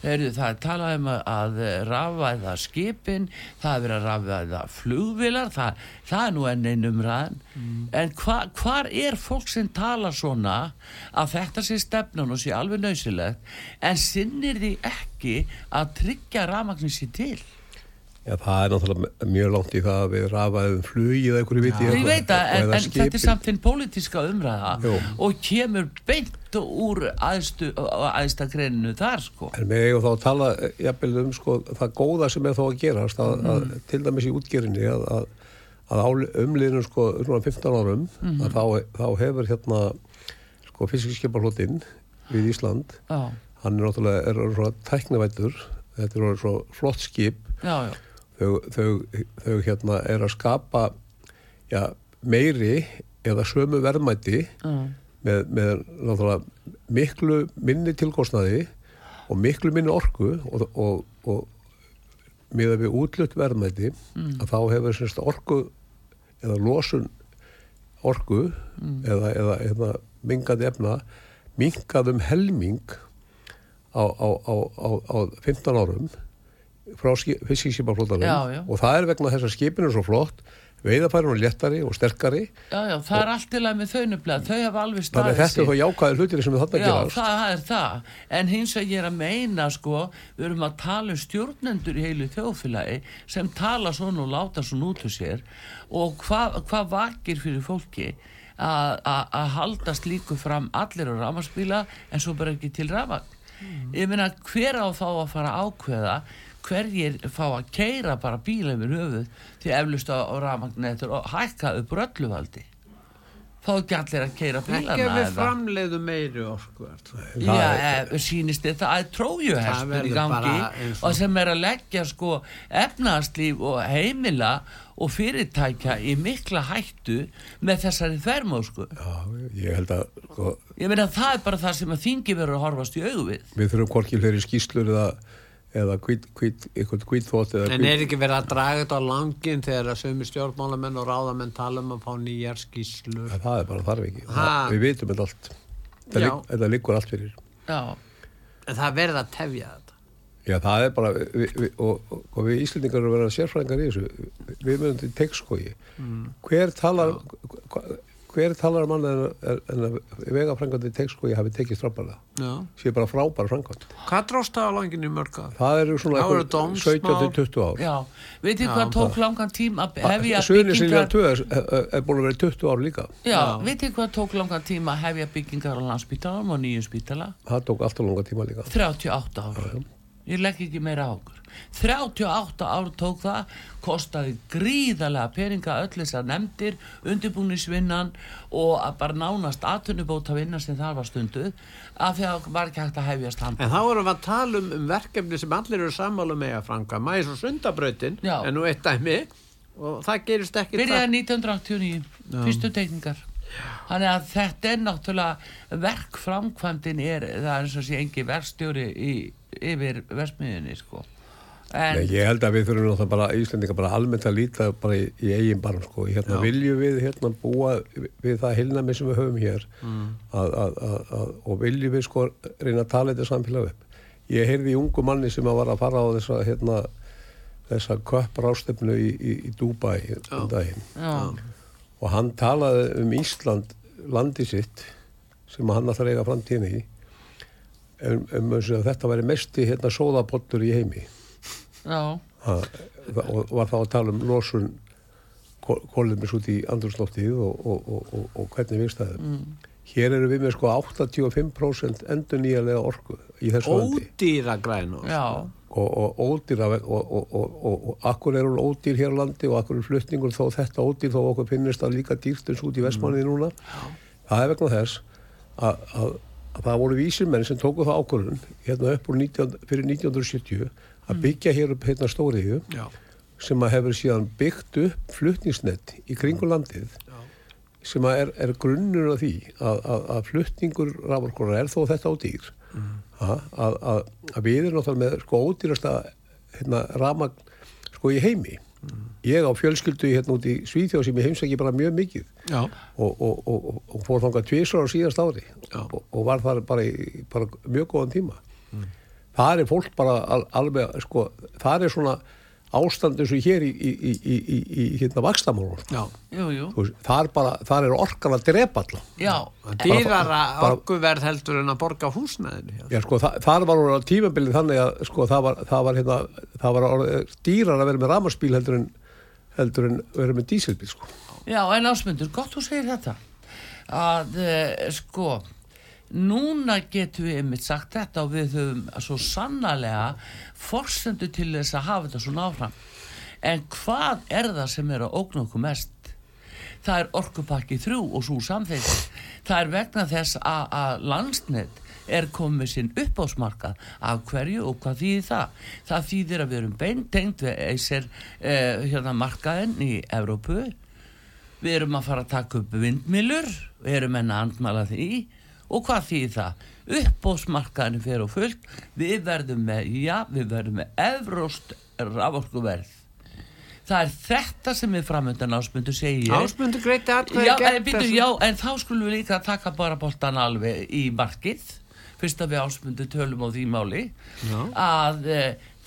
Heyrðu, það er talað um að, að rafvæða skipin það er verið að rafvæða flugvilar það, það er nú enn einn umræðan. En hva, hvar er fólk sem tala svona að þetta sé stefnan og sé alveg nöysilegt en sinnir því ekki að tryggja rafmagnin sér til Já, það er náttúrulega mjög langt í það að við rafaðum flugið eða einhverju viti ég veit að en, en þetta er samt þinn pólitíska umræða Jú. og kemur beint úr aðstu, aðsta greininu þar sko En við eigum þá að tala eh, jafnvel um sko, það góða sem er þá að gerast að, Mhm. að, til dæmis í útgerinni að, að, að umliðinu sko svona 15 árum Mhm. að þá, þá hefur hérna sko fiskiskiparhlutinn við Ísland. Já, hann er náttúrulega er orðinn svona tæknavættur þetta er orðið svo flott skip. Já, já, þau, þau, þau hérna er að skapa já, meiri eða sömu verðmæti með, með náttúrulega miklu minni tilkostnaði og miklu minni orku og, og, og miða við útlutt verðmæti að þá hefur semst orku eða losun orku eða, eða, eða mingandi efna mingað um helming á, á, á, á, á 15 árum frá já. og það er vegna þess að skipinu er svo flott veiðafærin og léttari og sterkari. Já, já, það er allt til að með þau nefnilega, þau hafa alveg þannig að staðið þetta er þá jákvæði hlutir sem við þarna Já, gerast. það er það. En hins vegar ég er að meina, sko, við erum að tala um stjórnendur í heilu þjóðfélagi sem tala svona og láta svona út úr sér. Og hvað hva vakir fyrir fólki að- að að halda slíku fram allir á rafmagsbíla en svo bara ekki til rafmagn. Ég meina, hver á þá að fara að ákveða hverjir fá að keira bara bíla yfir höfuð til eflust á, rafmagnetur og hækka upp rölluvaldi. Fá ekki allir að keira bílana ekki ef við eða? framleiðum meiri orku. Já, e, þið það er Það trójuhestur í gangi og- og sem er að leggja sko efnahagslíf og heimila og fyrirtækja í mikla hættu með þessari þvermósku. Já, ég held að sko, Ég meina það er bara það sem að þingi verður að horfast í augu við. við þurfum hvorki fleiri skýslur eða, eða eitthvað hvítþótt eða En hvít, er ekki verið að draga þetta á langin þegar að sömu stjórnmálamenn og ráðamenn tala um að fá nýjar skýslu? Ja, það er bara þarf ekki það, við vitum þetta allt þetta, Já. ligg, þetta liggur allt fyrir Já, En það er verið að tefja þetta. já það er bara við, við, og, og, og við Íslendingar erum að vera sérfræðingar í þessu við mögum til tekskogi Mm. hver talar hva- hver talar um annað en, en að vegafrængandi tekskogi hafi tekið stráparlega Já. sé bara frábæra frængand Hvað dróst það á langin í mörg ár? það eru svona Það voru einhver dómsmál. 17-20 ár. Veitir Já, hvað tók langan tíma að hefja byggingar 2 er, búin að vera 20 ár líka. Já, Já. veitir hvað tók langan tíma að hefja byggingar á landspítalam og nýju spítala? Það tók alltaf langa tíma líka. 38 ár Ég legg ekki meira á okkur. 38 ár tók það kostaði gríðarlega peninga öll þessar nefndir, undirbúnisvinnan og að bara nánast atvinnubóta vinna sem það var stunduð af því að var ekki hægt að hefjast hand En þá erum við að tala um, um verkefni sem allir eru sammálu með að franga. Mæs og sundabrautin Já. er nú eitt dæmi og það gerist ekki Byrjaði 1989, fyrstu teikningar. Þannig að þetta er náttúrulega verkframkvæmdin er, það er eins og sé engi verkstjóri í, yfir versmiðinni sko. En, Nei, ég held að við þurfum náttúrulega bara Íslendinga bara almennt að líta bara í, í eigin barm sko. hérna Já. viljum við hérna búa við það heilnami sem við höfum hér að, að, að, að, og viljum við sko reyna að tala þetta samfélag upp. Ég heyrði í ungu manni sem að var að fara á þessa hérna þessa köprástefnu í, í, í Dubai um daginn. Og hann talaði um Ísland landi sitt sem hann alltaf eiga framtíðin í um, um þessu að þetta væri mesti hérna sóðapottur í heimi. Já, ha, og var þá að tala um losun kólumis út í andrúrsloftið og, og, og, og, og hvernig við stæðum mm. hér eru við með sko 85% endur nýjarlega orku í þessu landi. Ódýra græn og já. Og, og ódýra og, og, og, og akkur er hún ódýr hér á landi og akkur er flutningur þó þetta ódýr þó okkur finnist það líka dýrstins út í vestmanniði núna. Það er vegna þess að, að, að það voru vísir menn sem tóku það ákvörðun hérna upp úr 19, fyrir 1970 að byggja hér upp hérna stóriðu sem að hefur síðan byggt upp flutningsnett í kringu landið sem að er, er grunnur af því að, að, að flutningur raforkora er þó þetta á dýr. Að, að, að við erum náttúrulega með sko ódýrasta hérna, ramagn sko í heimi ég á fjölskyldu hérna út í Svíþjóð sem ég heimsæki bara mjög mikið. Og, og, og, og, fór þangað tvisar á síðast ári. Og, og var þar bara, í, bara mjög góðan tíma. Það er fólk bara al, alveg sko, það er svona ástand eins og hér í, í, í, í, í, í hérna vakstamálun þar, bara, þar er orkan að drepa alla já Dýrara orkuverð heldur en að borga húsnæðinu. Já, sko, það, þar var á tímabilið þannig að sko, það var, það var, hérna, það var orðið dýrar að vera með ramaspíl heldur en, heldur en vera með dísilbíl, sko. Já, en ásmundur, gott þú segir þetta að uh, sko núna getum við einmitt sagt þetta og við höfum svo sannarlega forsendu til þess að hafa þetta svona áfram. En hvað er það sem er að ógna okkur mest? Það er orkupakki þrjú og svo samþykkt. Það er vegna þess að, landsnett er komið sinn uppásmarkað af hverju og hvað þýðir það? Það þýðir að við erum beintengt við eisir eh, hérna markaðin í Evrópu. Við erum að fara að taka upp vindmilur við erum enn að andmala því og hvað þýðir það? Uppbóðsmarkaðinu fyrir og fullt við verðum með, já, við verðum með evróst raforkuverð það er þetta sem við framöndan ásmundu segi ég Ásmundu greiti atkvæði já, gegn en, byrju, þessu. já, en þá skulum við líka taka bara boltan alveg í markið fyrst að við ásmundu tölum á því máli Já. að e,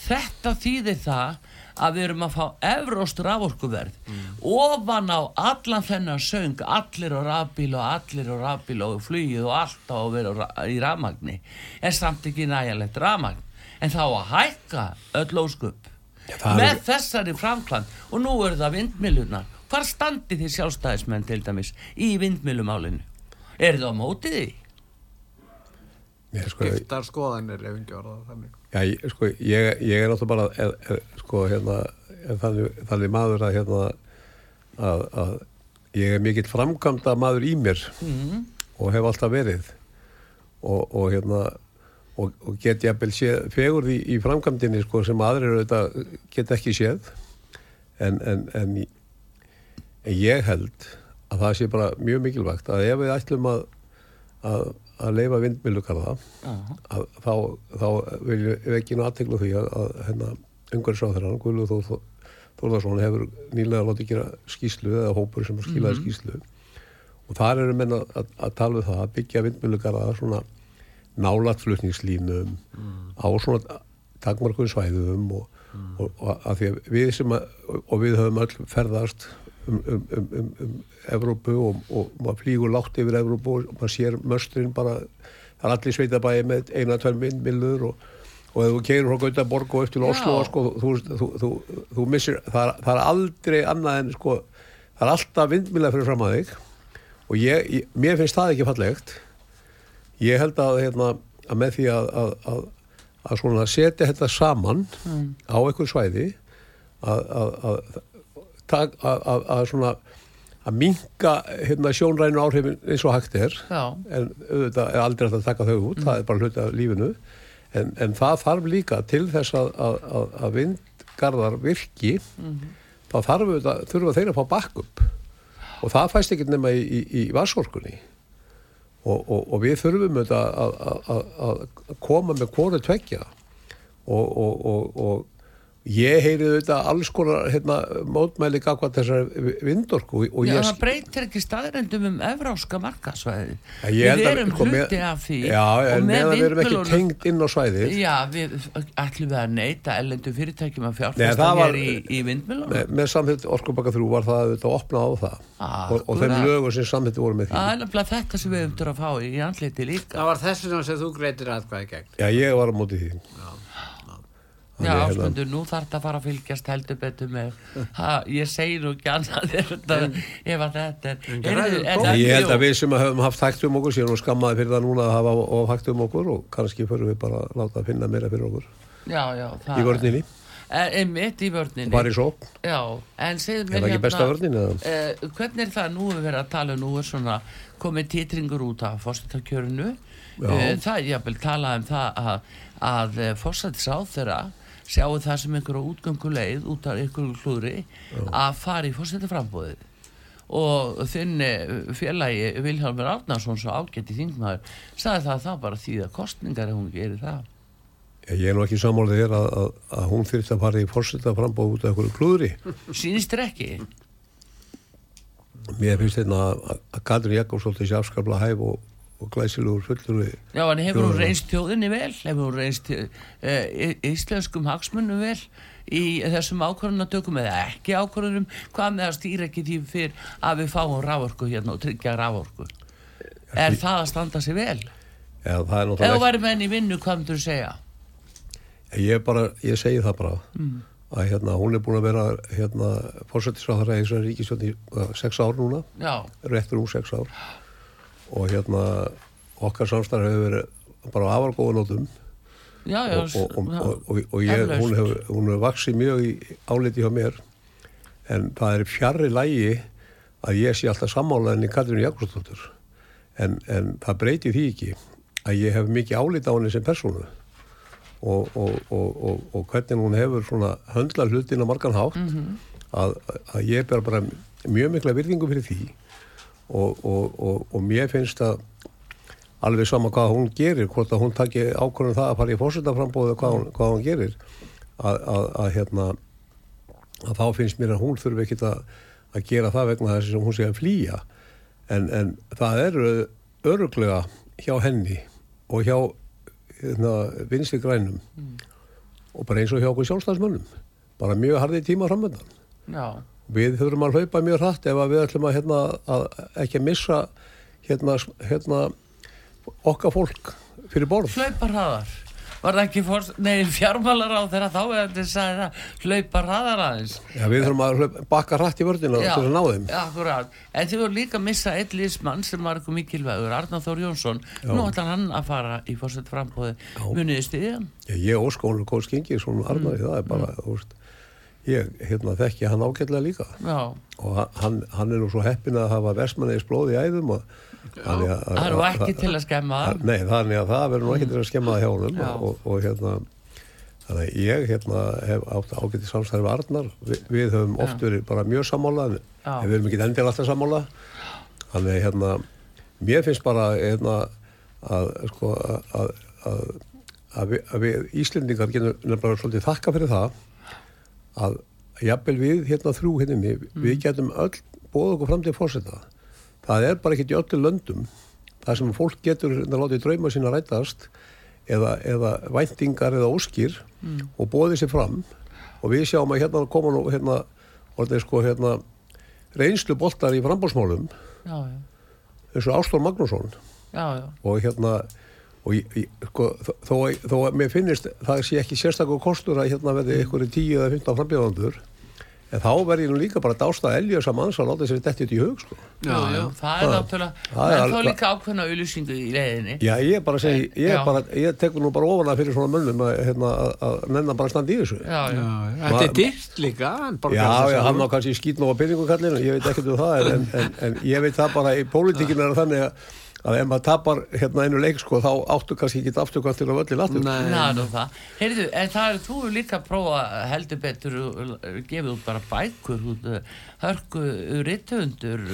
þetta þýðir það að við erum að fá evróst raforkuverð ofan á allan þennan söng. Allir á rafbíl og allir á rafbíl og flugið og allt á að vera í rafmagni en samt ekki nægjalegt rafmagn. En þá að hækka öll óskup með er- þessari framkvæmd. Og nú eru það vindmilunar hvar standi því sjálfstæðismenn til dæmis í vindmilumálinu er það á móti því? Skiptar skoðanir ef ekki orða það þannig. Já, ég, sko, ég, ég er náttúrulega bara, er, er, sko, hérna, er þannig, þannig maður að, hérna, að, að ég er mikill framkvæmda maður í mér og hef alltaf verið. Og, og hérna, og, og get ég að séð fegur í, í framkvæmdinni, sko, sem aðrir auðvitað get ekki séð. En, en, en, en ég held að það sé bara mjög mikilvægt að ef við ætlum að, að, að leifa vindmilugarða þá, þá vil ég ekki nú aðtegla því að, að hérna umhverfisráðherran Guðlu Þór Þórðarsson hefur nýlega látið gera skýslu eða hópur sem skilaði skýslu og þar eru menn að, að, tala um það að byggja vindmilugarða svona nálatflutningslínum á svona takmarkuðum svæðum og, og, og að að við sem að, og við höfum öll ferðast um, um, um, um, um Evrópu og, og maður flýgur látt yfir Evrópu og maður sér möstrin bara það er allir sveitabæði með eina, tvær myndmillur og, og ef þú keirir frá Gautaborg og til Oslo sko, þú, þú, þú, þú, missir það, það er aldrei annað en sko, það er alltaf vindmilla fyrir fram að þig og ég, ég, mér finnst það ekki fallegt. Ég held að, hérna, að með því að, að, að, að svona setja þetta saman á einhver svæði að, að, að, að, að, að svona að minka hérna, sjónrænu áhrifin eins og hægt er. Já. en auðvitað er aldrei að taka þau út það er bara hluti af lífinu. En, en það þarf líka til þess að, að, að, að vindgarðar virki þá þarf auðvitað, þurfa þeir að fá backup. Og það fæst ekki nema í, í, í vassorkunni og, og, og við þurfum auðvitað að, að, að, að koma með hvori tveggja. Og, og, og, og ég heyri auðvitað alls konar hérna, mótmæli gagvað þessar vindorku og Já, ég, það breytir ekki staðrendum um evráska markasvæði. Við erum sko, með- hluti af því. Já, og en með meðan við erum ekki tengd inn á svæðið Já, við ætlum við að neyta ellendu fyrirtækjum að fjárfesta hér í, í vindmjölunum. með, með samþitt orkubakka þrjú var það auðvitað að opna á það og, og þeim lögum sem samþitt voru með því Það er nefnilega þetta sem við umtur að fá í andliti líka. Það var hérna- ásmundur, nú þarf þetta að fara að fylgjast heldur betur með, ha, ég segi nú ekki annað ef þetta- ef að þetta er, en próf. það- Ég held að við sem höfum haft hægt um okkur síðan og skammaði fyrir það núna að hafa of hægt um okkur og kannski fyrir við bara að láta að finna meira fyrir okkur. Já, já, það í vörninni, En, einmitt í vörninni. Bara í Já, en segðu Er mér það ekki besta vörnin eða? uh, Hvernig er það? Nú er verið að tala nú er svona komið titringur út af fórsetakjörinu Já. uh, Það er jafnvel talað um það að, að fórsetisráð þeirra sjáu það sem einhverja útgönguleið út af einhverju klúðri að fara í fórsetaframbóðið og þinn eh, félagi Vilhelmur Árnarsson svo ágætti þingmaður sagði það að það bara þýða kostningar ef hún gerir það. Ég er nú ekki sammálið þér að, að, að hún þyrfti að fara í fórseta frambóð út af einhverju klúðri. Sýnist þér ekki? Mér finnst þetta að, að Katrin Jakobsdóttir sé afskapla hæf og, og glæsilegur fullur Já, en hefur hún reynst þjóðinni vel? Hefur hún reynst uh, íslenskum hagsmunum vel í þessum ákvörðunatökum eða ekki ákvörðunum? Hvað með að stýra ekki því fyrr að við fáum rávorku hérna og tryggja rávorku? Er það að standa sig vel? Já, það er Ef þú náttúrulega væri menn í vinnu, hvað myndur þú segja? Ég, bara, ég segi það bara að hérna, hún er búin að vera hérna, fórsetisráðara í þessari ríkistjórn í hvað, sex ár núna, Já, réttur úr sex ár og hérna okkar samstarf hefur verið bara á afargóða nótum. Já, já. og, og, og, og, ég, hún hefur, hefur vaksið mjög í áliti hjá mér. En það er fjarrri lægi að ég sé alltaf sammála enn í Katrínu Jakobsdóttur. En, en það breyti því ekki að ég hef mikið álita á henni sem persónu. Og, og, og, og, og hvernig hún hefur svona höndla hlutin á margan hátt að, að ég ber bara mjög mikla virðingu fyrir því og, og, og, og mér finnst að alveg sama hvað hún gerir hvort að hún taki ákvörðum það að fara í fórsetaframbóðu hvað, hvað hún gerir að, að, að hérna að þá finnst mér að hún þurfi ekkit að, að gera það vegna þess að hún sé að flýja. En, en það eru öruglega hjá henni og hjá hérna, vinstri grænum og bara eins og hjá okkur sjálfstæðsmönnum bara mjög harði tíma framöndan já. Við þurfum að hlaupa mjög hratt ef að við ætlum að, hérna, að ekki að missa hérna, hérna okkar fólk fyrir borð Hlaupa hraðar. Var það ekki fórst, nei, fjármálar á þeirra þá eða sagði það, hlaupa hraðar aðeins. Já, við þurfum að hlaupa, bakka hratt í vördina til að ná þeim akkurat. En þið voru líka að missa einn liðsmann sem var eitthvað mikilvægur, Arnar Þór Jónsson. Nú ætlar hann að fara í fórsett frambóði. Muniði stiðjan? Já, ég óska hún góð skengið svona armari, það er bara, þú veist ég, hérna, þekki hann ágætlega líka Já. og hann, hann er nú svo heppin að hafa versmanniðis blóð í æðum og Það er nú ekki til að skemma. Nei, þannig að það verður nú ekki til að skemma það hjá Já. og, og hérna þannig að ég hérna hef átt ágæti samstæði við Arnar Vi, við höfum oft verið bara mjög sammála við erum ekki endilega alltaf sammála þannig hérna mér finnst bara hérna að sko að, að, að, að við Íslendingar getum nefnilega svolítið þakka fyrir það að jafnvel við hérna þrjú hérna inni, við getum öll bóða okkur fram til fórseta það er bara ekkert í öllu löndum það sem fólk getur hérna látið drauma sína rætast eða, eða væntingar eða óskir og bóðið sér fram. Og við sjáum að hérna koma nú hérna, sko hérna reynslu boltar í frambóðsmálum eins og Ástór Magnússon. Já, já. og hérna og ég, ég, sko, þó, þó, þó að mér finnist það sé ekki sérstakur kostur að hérna verði ykkur í 10 eða 15 frambjöðandur en þá verði ég nú líka bara dásta að elja þess að manns að láta sér dettið í hug sko. Já, já, það er náttúrulega er en þá líka ákveðna auðlýsingu í leiðinni. Já, ég bara segi, ég, Já. bara, ég tekur nú bara ofan að fyrir svona mönnum að, hérna, að, að nennan bara standa í þessu. Já, já, Þetta er dýrt líka Já, já, hann á kannski skýt nú á byrjingukallinu, ég veit ekkert um það en, en, en ég veit það bara í pólitíkinu er það þannig að, að ef maður tapar hérna einu leik sko, þá áttu kannski ekki afturkvæmt til að nú það. Heyrðu, en það er, þú líka að prófa heldur betur og gefið út bara bækur út, uh, hörku ritthundur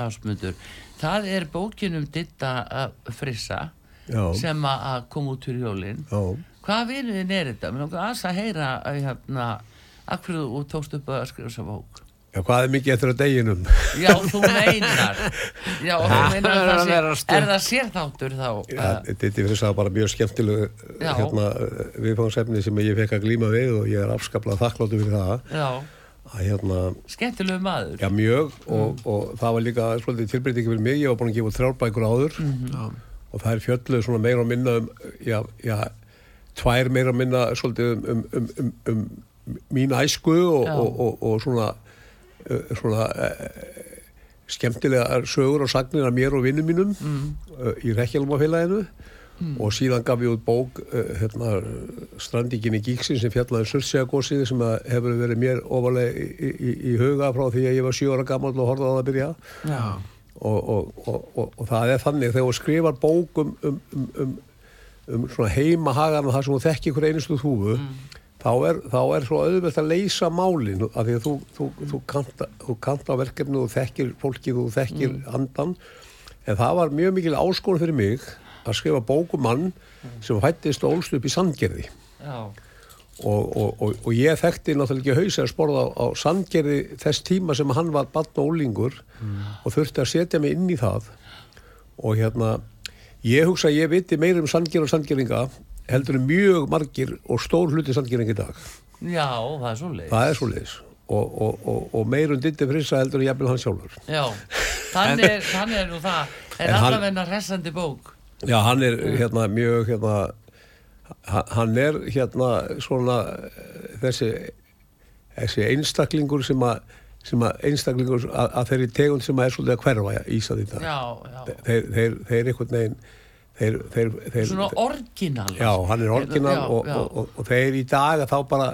ásmundur. Það er bókin um Ditta uh, Frissa Já, sem að að koma út fyrir jólinn. já Hvað vinuðin er þetta? Mér langar að heyra að hérna, akkur þú tókst upp að skrifa þessa bók. Já, hvað er mikið eftir að deginum? Já, þú meinar. Já, þú meinar að Það er að sé, er það sérþáttur þá? Ja, Uh, þetta er fyrir þess að bara mjög skemmtilegu Já. hérna, viðfangsefni sem ég fekk að glíma við og ég er afskaplega þakkláttu fyrir það já, að hérna, skemmtilegu maður. já mjög og, og það var líka svolítið tilbreytingi fyrir mig, ég var búin að gefa þrjárbækur áður Já. og það er fjölluð svona meira og minna um, já, já, tvær meira og minna svolítið um, um, um, um, um mín æsku og, Já. og, og, og svona, svona uh, skemmtilega sögur og sagnir af mér og vinnum mínum Mm. í Rekkjálmafélaginu og síðan gaf ég út bók hérna, Strandíkin í Gíksin sem fjallaði Surtsegagósið sem að hefur verið mér ofalega í, í, í huga frá því að ég var sjö ára gammal og það að byrja Já. og, og, og, og, það er þannig þegar þú skrifar bók um, um, um, um, um svona heimahagan og það sem þú þekki hver einustu þúfu þá, er, þá er svo auðvelt að leysa málin af því að þú, þú, þú, kant, þú kant á verkefni og þekkir fólkið, þú þekkir andan en það var mjög mikil áskóla fyrir mig að skrifa bók um mann sem fættist og ólst upp í Sandgerði. Og, og, og, og ég þekkti náttúrulega ekki haus að sporða á, á sandgerði þess tíma sem hann var barn og ólingur og þurfti að setja mig inn í það. Og hérna ég hugsa að ég viti meira um sandgerð og sandgerðinga heldur en mjög margir og stór hluti sandgerðinga í dag Já, það er svo leið. það er svo leiðis og, og, og, og meir um ditti frissa heldur en jafnvel hann sjálfur Já, þannig er, þannig er nú það. Hann- allavegna hressandi bók. Já, hann er hérna mjög hérna ha- hann er hérna svona þessi þessi einstaklingur sem að sem að einstaklingur að, að þeirri tegund sem að er svolítið að hverfa í Ísland í dag Já, já. þeir, þeir, þeir einhvern veginn þeir, þeir, þeir, Svona orginal. já, hann er orginal Já, og, já. og, og, og þeir í dag að þá bara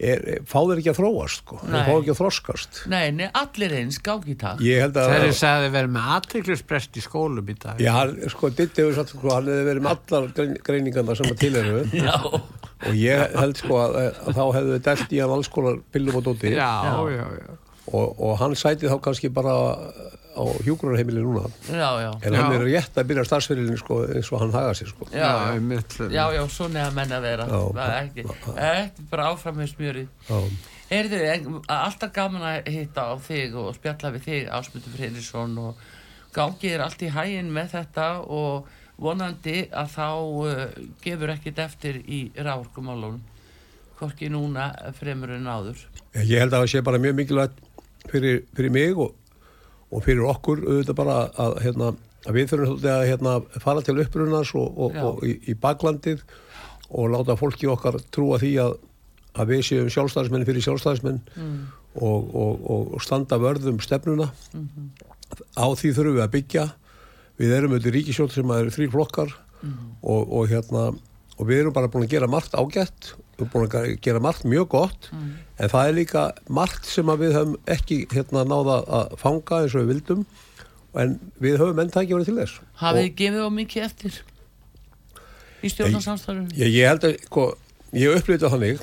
er, fá þeir ekki að þróast sko. Þeir fá ekki að þroskast Nei, nei, allir eins, gági takk. ég held að Þeir sagði verið með aðtiklisprest í skólum í dag Já, sko, Ditti hefur sagt, sko, hann hefði verið með allar grein, greiningarna sem að til eru Já, og ég held sko að, að þá hefðu þið dælt í hann alls konar pillum og dóti já, Já. já, já. og, og hann sæti þá kannski bara á hjúgrunarheimili núna já, já. en hann Já. er rétt að byrja starfsfyrirlin sko, eins og hann haga sér sko. Já, já. einmitt. Já, já, svona er að menna vera. Er ekki, ekki bara áfram með. Heyrðu, en alltaf gaman að hitta á þig og spjalla við þig, Ásmundur Freyrisson og gangi er allt í hæginn með þetta og vonandi að þá uh, gefur ekkit eftir í ráorkumálunum, hvorki núna fremur en áður. ég held að það sé bara mjög mikilvægt fyrir, fyrir mig og, og fyrir okkur auðvitað bara að, hérna, að við þurfum að hérna, fara til upprunnas og, og, og í, í baklandið og láta fólki okkar trúa því að, að við séum sjálfstæðismenn fyrir sjálfstæðismenn og, og, og, standa vörðum stefnuna. Á því þurfum við að byggja. Við erum auðvitað ríkisjótt sem að eru þrý flokkar og, og hérna og við erum bara búin að gera margt ágætt við erum búin að gera margt mjög gott en það er líka margt sem við höfum ekki hérna náða að fanga eins og við vildum en við höfum enn tækja verið til þess Hafið þið gefið á mikið eftir í stjórnarsamstarfinu? Ég, ég held að, sko, ég upplýta þannig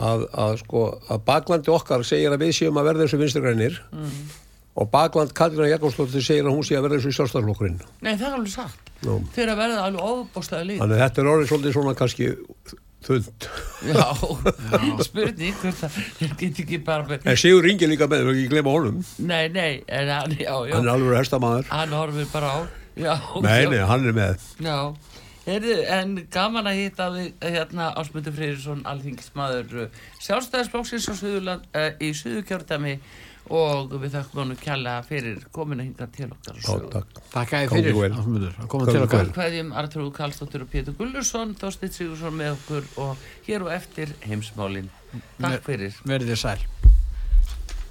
að, að, sko, að baklandi okkar segir að við séum að verða eins og vinsturgrænir og bakland Katrína Jakobsdóttir segir að hún sé að verða eins og sjálfstæðarflokkurinn. Nei, það er alveg satt. Nú. fyrir að verða alveg óbúslega líf Þannig þetta er orðið svolítið svona kannski þund. Já, spurning þeir get ekki bara með, En Sigur ringir líka með, við ekki glema honum. nei, nei, en hann, já, já, Hann er alveg hestamæður. hann horfir bara á já, Nei, já, nei, hann er með. já Heyrðu, en gaman að hitta við hérna Ásmundur Freyrisson, alþingismadur sjálfstæðisflóksins á Suðurland, uh, í Suðurkjördami og við þakkum honum kjalla fyrir kominu hinga til okkar. Takk. Takk að þið fyrir. Hvaðjum Artrúð Karlsdóttir og Pétur Gullursson Þorsteinn Sigursson með okkur og hér og eftir heimsmálin. Takk fyrir. verðið sæl